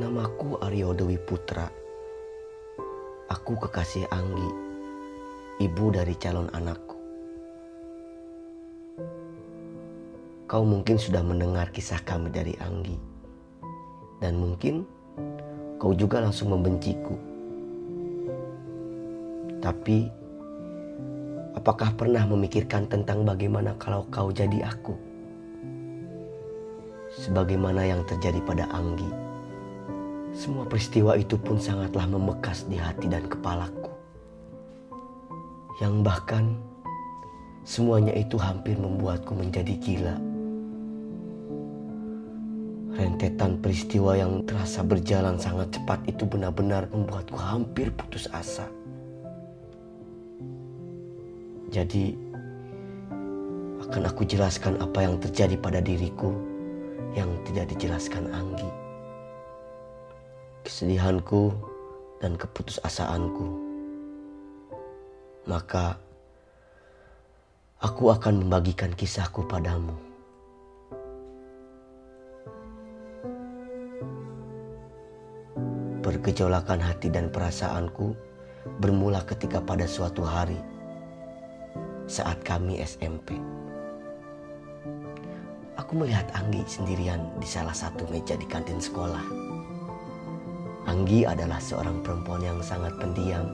Namaku Aryo Dewi Putra. Aku kekasih Anggi, ibu dari calon anakku. Kau mungkin sudah mendengar kisah kami dari Anggi. Dan mungkin kau juga langsung membenciku. Tapi apakah pernah memikirkan tentang bagaimana kalau kau jadi aku? Sebagaimana yang terjadi pada Anggi. Semua peristiwa itu pun sangatlah membekas di hati dan kepalaku. Yang bahkan semuanya itu hampir membuatku menjadi gila. Rentetan peristiwa yang terasa berjalan sangat cepat itu benar-benar membuatku hampir putus asa. Jadi, akan aku jelaskan apa yang terjadi pada diriku yang tidak dijelaskan Anggi. Kesedihanku dan keputusasaanku. Maka, aku akan membagikan kisahku padamu. Bergejolakan hati dan perasaanku bermula ketika pada suatu hari saat kami SMP. Aku melihat Anggi sendirian di salah satu meja di kantin sekolah. Anggi adalah seorang perempuan yang sangat pendiam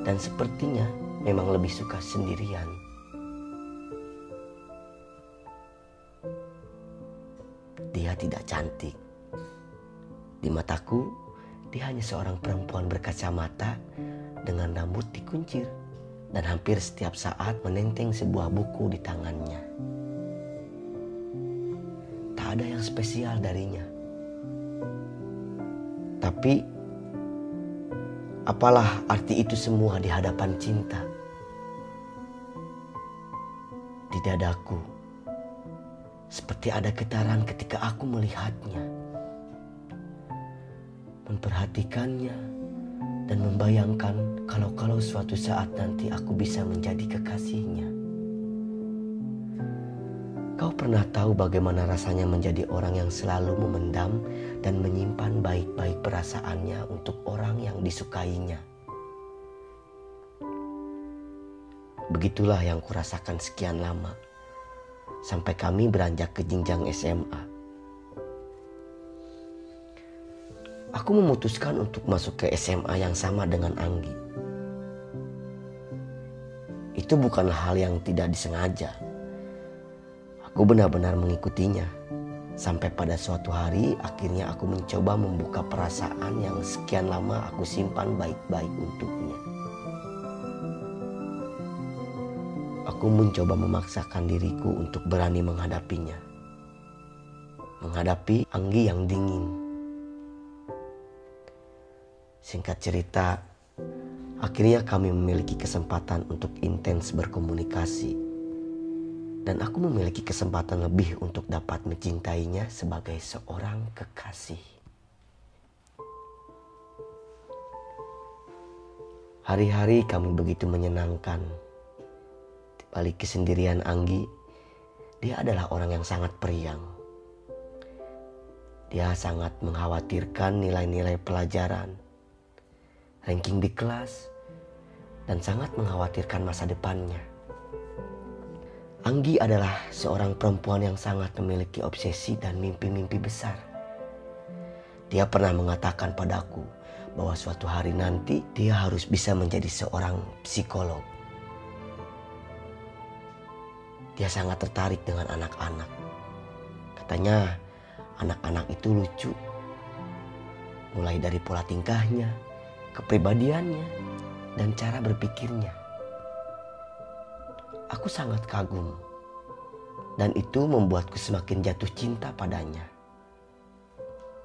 dan sepertinya memang lebih suka sendirian. Dia tidak cantik. Di mataku, dia hanya seorang perempuan berkacamata dengan rambut dikuncir dan hampir setiap saat menenteng sebuah buku di tangannya. Tak ada yang spesial darinya. Tapi apalah arti itu semua di hadapan cinta? Di dadaku seperti ada getaran ketika aku melihatnya. Memperhatikannya dan membayangkan kalau-kalau suatu saat nanti aku bisa menjadi kekasihnya. Kau pernah tahu bagaimana rasanya menjadi orang yang selalu memendam dan menyimpan baik-baik perasaannya untuk orang yang disukainya. Begitulah yang kurasakan sekian lama. Sampai kami beranjak ke jenjang SMA. Aku memutuskan untuk masuk ke SMA yang sama dengan Anggi. Itu bukanlah hal yang tidak disengaja. Aku benar-benar mengikutinya. Sampai pada suatu hari akhirnya aku mencoba membuka perasaan yang sekian lama aku simpan baik-baik untuknya. Aku mencoba memaksakan diriku untuk berani menghadapinya. Menghadapi Anggi yang dingin. Singkat cerita, akhirnya kami memiliki kesempatan untuk intens berkomunikasi. Dan aku memiliki kesempatan lebih untuk dapat mencintainya sebagai seorang kekasih. Hari-hari kami begitu menyenangkan. Di balik kesendirian Anggi, dia adalah orang yang sangat periang. Dia sangat mengkhawatirkan nilai-nilai pelajaran, ranking di kelas, dan sangat mengkhawatirkan masa depannya. Anggi adalah seorang perempuan yang sangat memiliki obsesi dan mimpi-mimpi besar. Dia pernah mengatakan padaku bahwa suatu hari nanti dia harus bisa menjadi seorang psikolog. Dia sangat tertarik dengan anak-anak. Katanya anak-anak itu lucu. Mulai dari pola tingkahnya, kepribadiannya, dan cara berpikirnya. Aku sangat kagum. Dan itu membuatku semakin jatuh cinta padanya.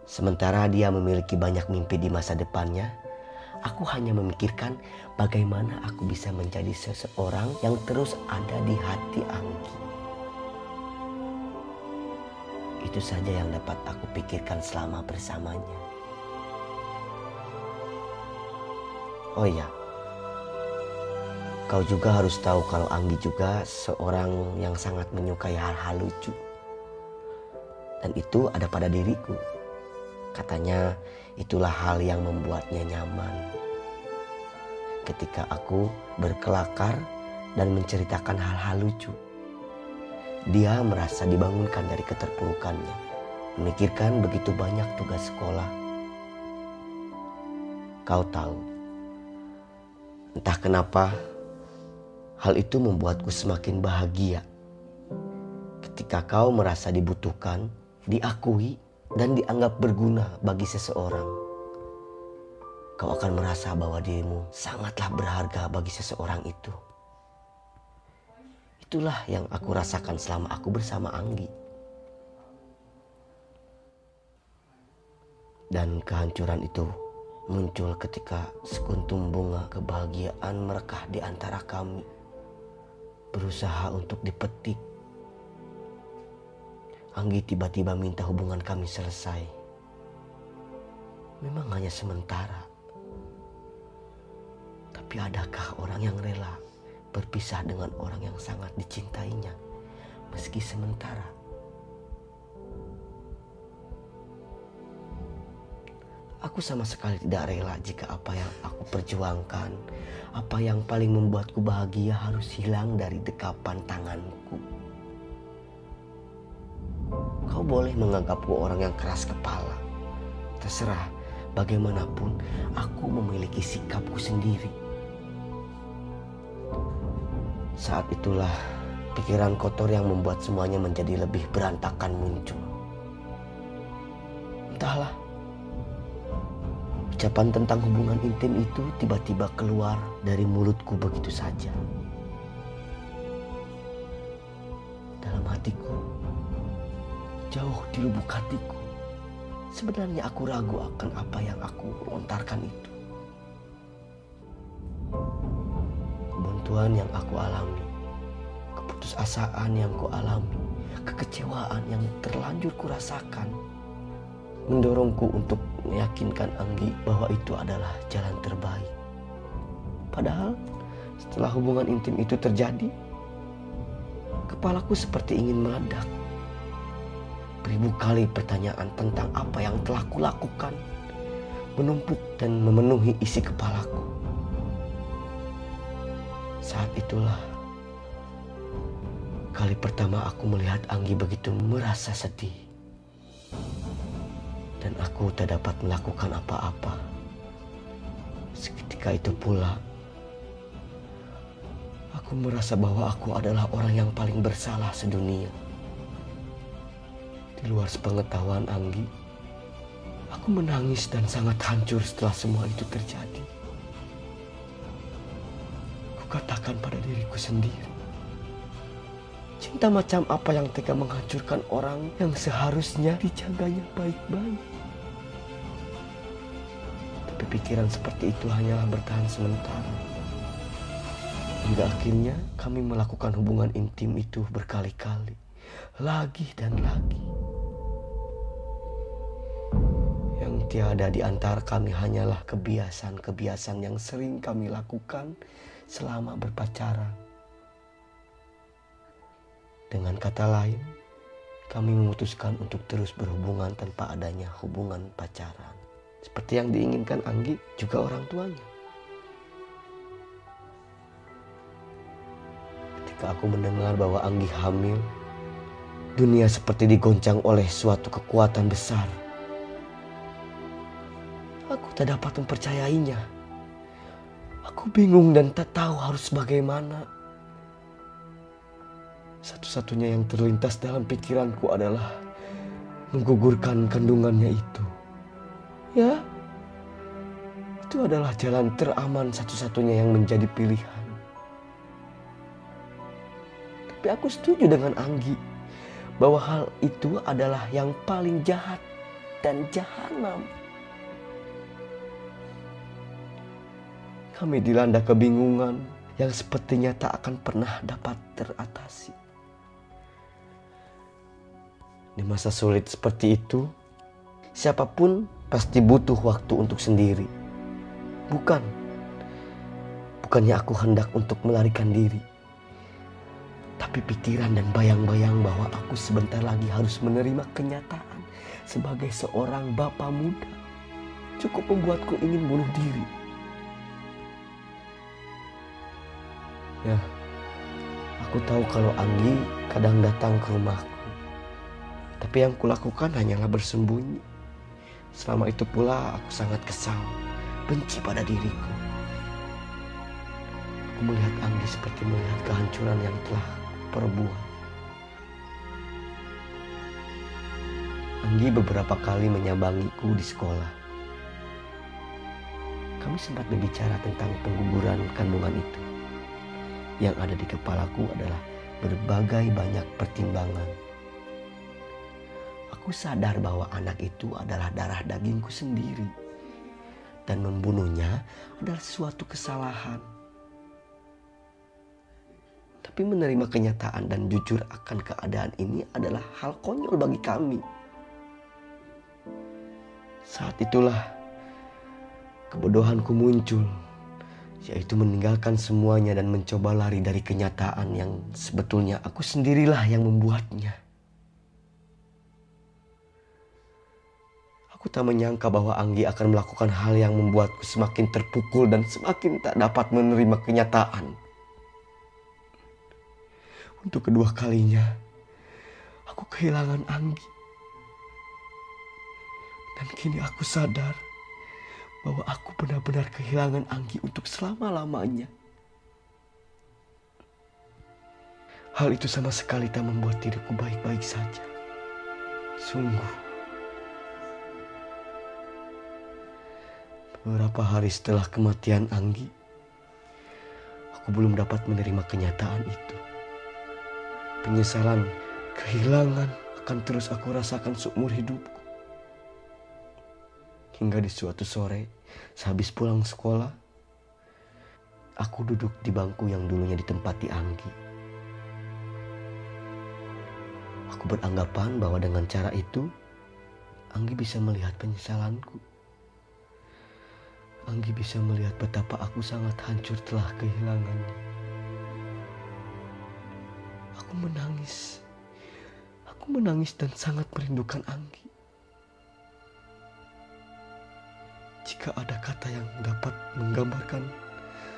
Sementara dia memiliki banyak mimpi di masa depannya, aku hanya memikirkan bagaimana aku bisa menjadi seseorang yang terus ada di hati Anggi. Itu saja yang dapat aku pikirkan selama bersamanya. Oh iya, kau juga harus tahu kalau Anggi juga seorang yang sangat menyukai hal-hal lucu. Dan itu ada pada diriku. Katanya itulah hal yang membuatnya nyaman. Ketika aku berkelakar dan menceritakan hal-hal lucu, dia merasa dibangunkan dari keterpurukannya, memikirkan begitu banyak tugas sekolah. Kau tahu, entah kenapa hal itu membuatku semakin bahagia. Ketika kau merasa dibutuhkan, diakui, dan dianggap berguna bagi seseorang, kau akan merasa bahwa dirimu sangatlah berharga bagi seseorang itu. Itulah yang aku rasakan selama aku bersama Anggi. Dan kehancuran itu muncul ketika sekuntum bunga kebahagiaan merekah di antara kami. Berusaha untuk dipetik. Anggi tiba-tiba minta hubungan kami selesai. Memang hanya sementara. Tapi adakah orang yang rela berpisah dengan orang yang sangat dicintainya, meski sementara. Aku sama sekali tidak rela jika apa yang aku perjuangkan, apa yang paling membuatku bahagia harus hilang dari dekapan tanganku. Kau boleh menganggapku orang yang keras kepala. Terserah, bagaimanapun aku memiliki sikapku sendiri saat itulah pikiran kotor yang membuat semuanya menjadi lebih berantakan muncul. Entahlah, ucapan tentang hubungan intim itu tiba-tiba keluar dari mulutku begitu saja. Dalam hatiku, jauh di lubuk hatiku, sebenarnya aku ragu akan apa yang aku lontarkan itu. kebuntuan yang aku alami, keputusasaan yang ku alami, kekecewaan yang terlanjur kurasakan, mendorongku untuk meyakinkan Anggi bahwa itu adalah jalan terbaik. Padahal setelah hubungan intim itu terjadi, kepalaku seperti ingin meledak. Beribu kali pertanyaan tentang apa yang telah kulakukan menumpuk dan memenuhi isi kepalaku. Saat itulah kali pertama aku melihat Anggi begitu merasa sedih. Dan aku tak dapat melakukan apa-apa. Seketika itu pula aku merasa bahwa aku adalah orang yang paling bersalah sedunia. Di luar sepengetahuan Anggi, aku menangis dan sangat hancur setelah semua itu terjadi katakan pada diriku sendiri. Cinta macam apa yang tega menghancurkan orang yang seharusnya dijaganya baik-baik. Tapi pikiran seperti itu hanyalah bertahan sementara. Hingga akhirnya kami melakukan hubungan intim itu berkali-kali. Lagi dan lagi. Yang tiada di antara kami hanyalah kebiasaan-kebiasaan yang sering kami lakukan selama berpacaran. Dengan kata lain, kami memutuskan untuk terus berhubungan tanpa adanya hubungan pacaran. Seperti yang diinginkan Anggi juga orang tuanya. Ketika aku mendengar bahwa Anggi hamil, dunia seperti digoncang oleh suatu kekuatan besar. Aku tak dapat mempercayainya. Aku bingung dan tak tahu harus bagaimana. Satu-satunya yang terlintas dalam pikiranku adalah menggugurkan kandungannya itu. Ya, itu adalah jalan teraman satu-satunya yang menjadi pilihan. Tapi aku setuju dengan Anggi bahwa hal itu adalah yang paling jahat dan jahanam. Kami dilanda kebingungan yang sepertinya tak akan pernah dapat teratasi. Di masa sulit seperti itu, siapa pun pasti butuh waktu untuk sendiri. Bukan, bukannya aku hendak untuk melarikan diri. Tapi pikiran dan bayang-bayang bahwa aku sebentar lagi harus menerima kenyataan sebagai seorang bapak muda cukup membuatku ingin bunuh diri. Ya, aku tahu kalau Anggi kadang datang ke rumahku. Tapi yang kulakukan hanyalah bersembunyi. Selama itu pula aku sangat kesal, benci pada diriku. Aku melihat Anggi seperti melihat kehancuran yang telah perbuat. Anggi beberapa kali menyambangiku di sekolah. Kami sempat berbicara tentang pengguguran kandungan itu. Yang ada di kepalaku adalah berbagai banyak pertimbangan. Aku sadar bahwa anak itu adalah darah dagingku sendiri. Dan membunuhnya adalah suatu kesalahan. Tapi menerima kenyataan dan jujur akan keadaan ini adalah hal konyol bagi kami. Saat itulah kebodohanku muncul, yaitu meninggalkan semuanya dan mencoba lari dari kenyataan yang sebetulnya aku sendirilah yang membuatnya. Aku tak menyangka bahwa Anggi akan melakukan hal yang membuatku semakin terpukul dan semakin tak dapat menerima kenyataan. Untuk kedua kalinya, aku kehilangan Anggi. Dan kini aku sadar bahwa aku benar-benar kehilangan Anggi untuk selama-lamanya. Hal itu sama sekali tak membuat diriku baik-baik saja. Sungguh. Beberapa hari setelah kematian Anggi, aku belum dapat menerima kenyataan itu. Penyesalan, kehilangan akan terus aku rasakan seumur hidupku. Hingga di suatu sore, sehabis pulang sekolah, aku duduk di bangku yang dulunya ditempati Anggi. Aku beranggapan bahwa dengan cara itu, Anggi bisa melihat penyesalanku. Anggi bisa melihat betapa aku sangat hancur telah kehilangannya. Aku menangis. Aku menangis dan sangat merindukan Anggi. Jika ada kata yang dapat menggambarkan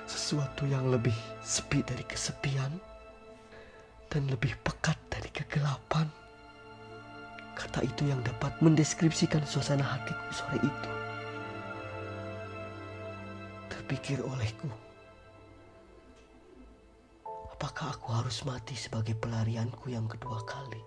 sesuatu yang lebih sepi dari kesepian dan lebih pekat dari kegelapan, kata itu yang dapat mendeskripsikan suasana hatiku sore itu terpikir olehku. Apakah aku harus mati sebagai pelarianku yang kedua kali?